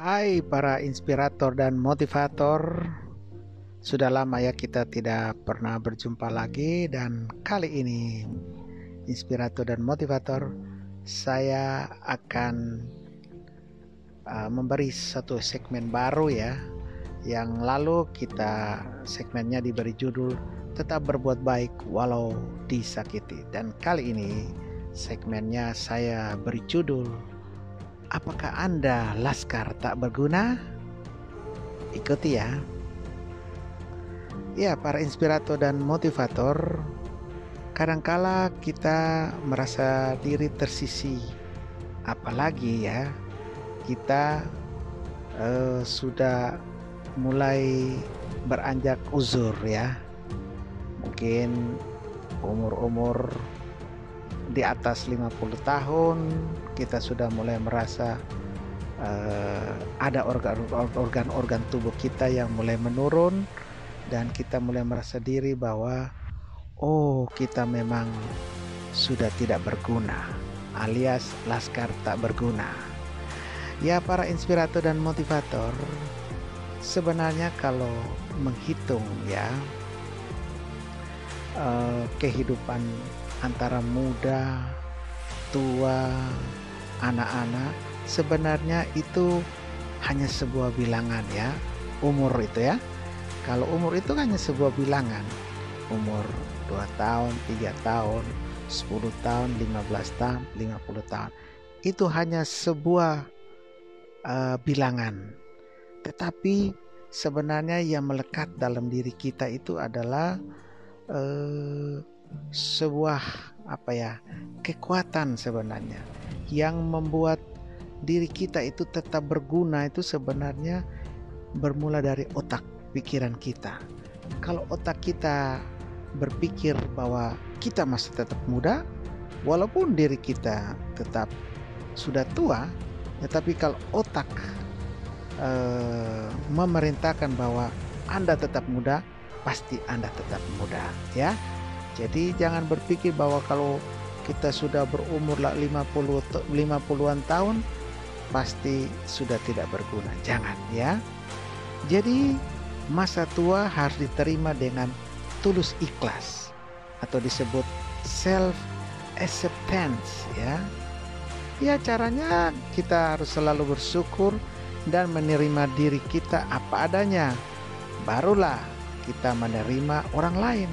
Hai para inspirator dan motivator. Sudah lama ya kita tidak pernah berjumpa lagi Dan kali ini Inspirator dan motivator Saya akan uh, memberi satu segmen baru ya Yang lalu kita segmennya diberi judul Tetap berbuat baik walau disakiti. Dan kali ini segmennya saya beri judul Apakah Anda laskar tak berguna? Ikuti ya. Ya, para inspirator dan motivator, kadangkala kita merasa diri tersisi. Apalagi ya, kita uh, sudah mulai beranjak uzur ya. Mungkin umur-umur di atas 50 tahun kita sudah mulai merasa uh, ada organ-organ tubuh kita yang mulai menurun dan kita mulai merasa diri bahwa oh kita memang sudah tidak berguna alias laskar tak berguna. Ya para inspirator dan motivator sebenarnya kalau menghitung ya uh, kehidupan antara muda, tua, anak-anak sebenarnya itu hanya sebuah bilangan ya umur itu ya. Kalau umur itu hanya sebuah bilangan umur 2 tahun 3 tahun 10 tahun 15 tahun 50 tahun itu hanya sebuah uh, bilangan. Tetapi sebenarnya yang melekat dalam diri kita itu adalah uh, sebuah apa ya kekuatan sebenarnya yang membuat diri kita itu tetap berguna itu sebenarnya bermula dari otak pikiran kita. Kalau otak kita berpikir bahwa kita masih tetap muda, walaupun diri kita tetap sudah tua, tetapi kalau otak e, memerintahkan bahwa Anda tetap muda, pasti Anda tetap muda, ya. Jadi jangan berpikir bahwa kalau kita sudah berumur 50 50-an tahun pasti sudah tidak berguna. Jangan ya. Jadi masa tua harus diterima dengan tulus ikhlas atau disebut self acceptance ya. Ya caranya kita harus selalu bersyukur dan menerima diri kita apa adanya. Barulah kita menerima orang lain.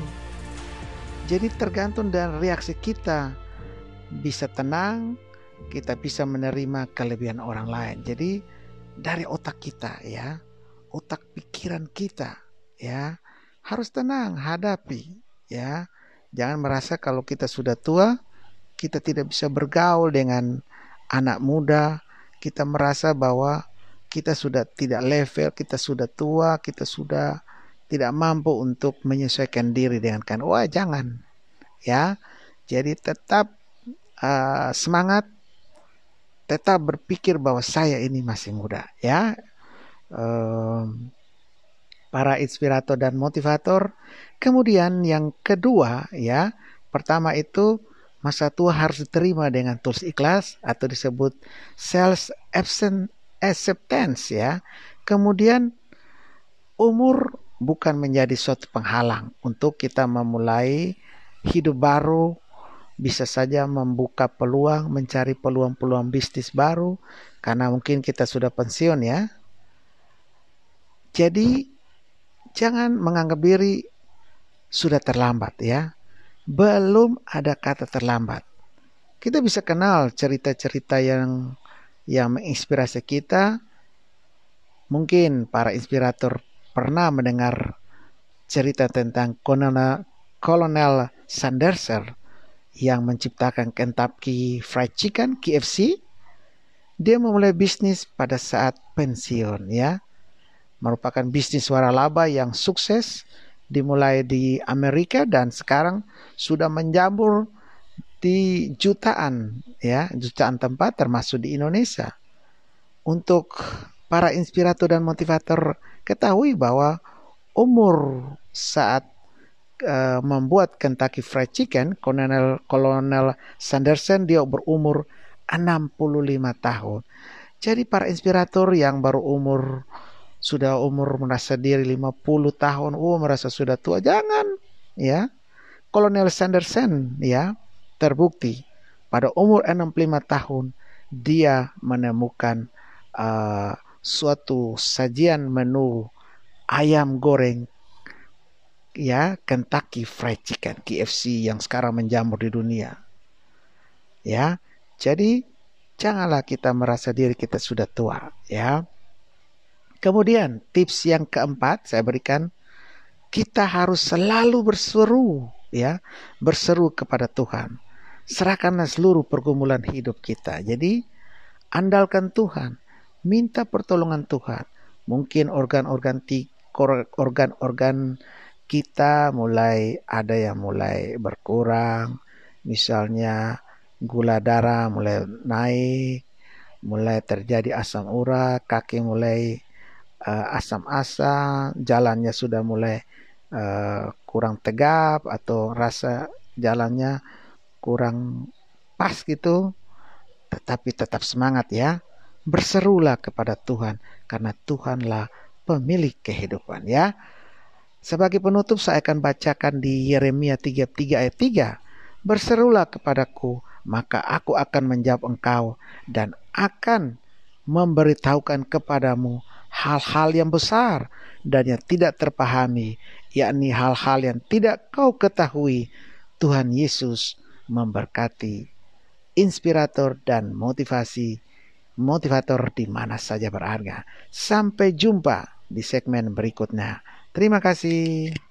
Jadi tergantung dari reaksi kita. Bisa tenang, kita bisa menerima kelebihan orang lain. Jadi dari otak kita ya, otak pikiran kita ya, harus tenang hadapi ya. Jangan merasa kalau kita sudah tua, kita tidak bisa bergaul dengan anak muda, kita merasa bahwa kita sudah tidak level, kita sudah tua, kita sudah tidak mampu untuk menyesuaikan diri dengan kan. Wah, jangan. Ya. Jadi tetap uh, semangat tetap berpikir bahwa saya ini masih muda, ya. Um, para inspirator dan motivator. Kemudian yang kedua, ya, pertama itu masa tua harus diterima dengan tulus ikhlas atau disebut self acceptance ya. Kemudian umur bukan menjadi suatu penghalang untuk kita memulai hidup baru bisa saja membuka peluang mencari peluang-peluang bisnis baru karena mungkin kita sudah pensiun ya. Jadi jangan menganggap diri sudah terlambat ya. Belum ada kata terlambat. Kita bisa kenal cerita-cerita yang yang menginspirasi kita. Mungkin para inspirator pernah mendengar cerita tentang Kolonel, Kolonel Sanderser yang menciptakan Kentucky Fried Chicken KFC. Dia memulai bisnis pada saat pensiun ya. Merupakan bisnis waralaba yang sukses dimulai di Amerika dan sekarang sudah menjamur di jutaan ya, jutaan tempat termasuk di Indonesia. Untuk para inspirator dan motivator ketahui bahwa umur saat uh, membuat Kentucky Fried Chicken, Kolonel Kolonel Sanderson dia berumur 65 tahun. Jadi para inspirator yang baru umur sudah umur merasa diri 50 tahun, oh merasa sudah tua, jangan ya. Kolonel Sanderson ya terbukti pada umur 65 tahun dia menemukan uh, suatu sajian menu ayam goreng ya Kentucky Fried Chicken KFC yang sekarang menjamur di dunia. Ya. Jadi janganlah kita merasa diri kita sudah tua, ya. Kemudian tips yang keempat saya berikan kita harus selalu berseru ya, berseru kepada Tuhan. Serahkanlah seluruh pergumulan hidup kita. Jadi andalkan Tuhan, minta pertolongan Tuhan. Mungkin organ-organ organ-organ kita mulai ada yang mulai berkurang, misalnya gula darah mulai naik, mulai terjadi asam urat, kaki mulai uh, asam-asam, jalannya sudah mulai uh, kurang tegap atau rasa jalannya kurang pas gitu, tetapi tetap semangat ya. Berserulah kepada Tuhan karena Tuhanlah pemilik kehidupan ya. Sebagai penutup saya akan bacakan di Yeremia 33 ayat 3. Berserulah kepadaku, maka aku akan menjawab engkau dan akan memberitahukan kepadamu hal-hal yang besar dan yang tidak terpahami, yakni hal-hal yang tidak kau ketahui. Tuhan Yesus memberkati inspirator dan motivasi motivator di mana saja berharga. Sampai jumpa di segmen berikutnya. Terima kasih.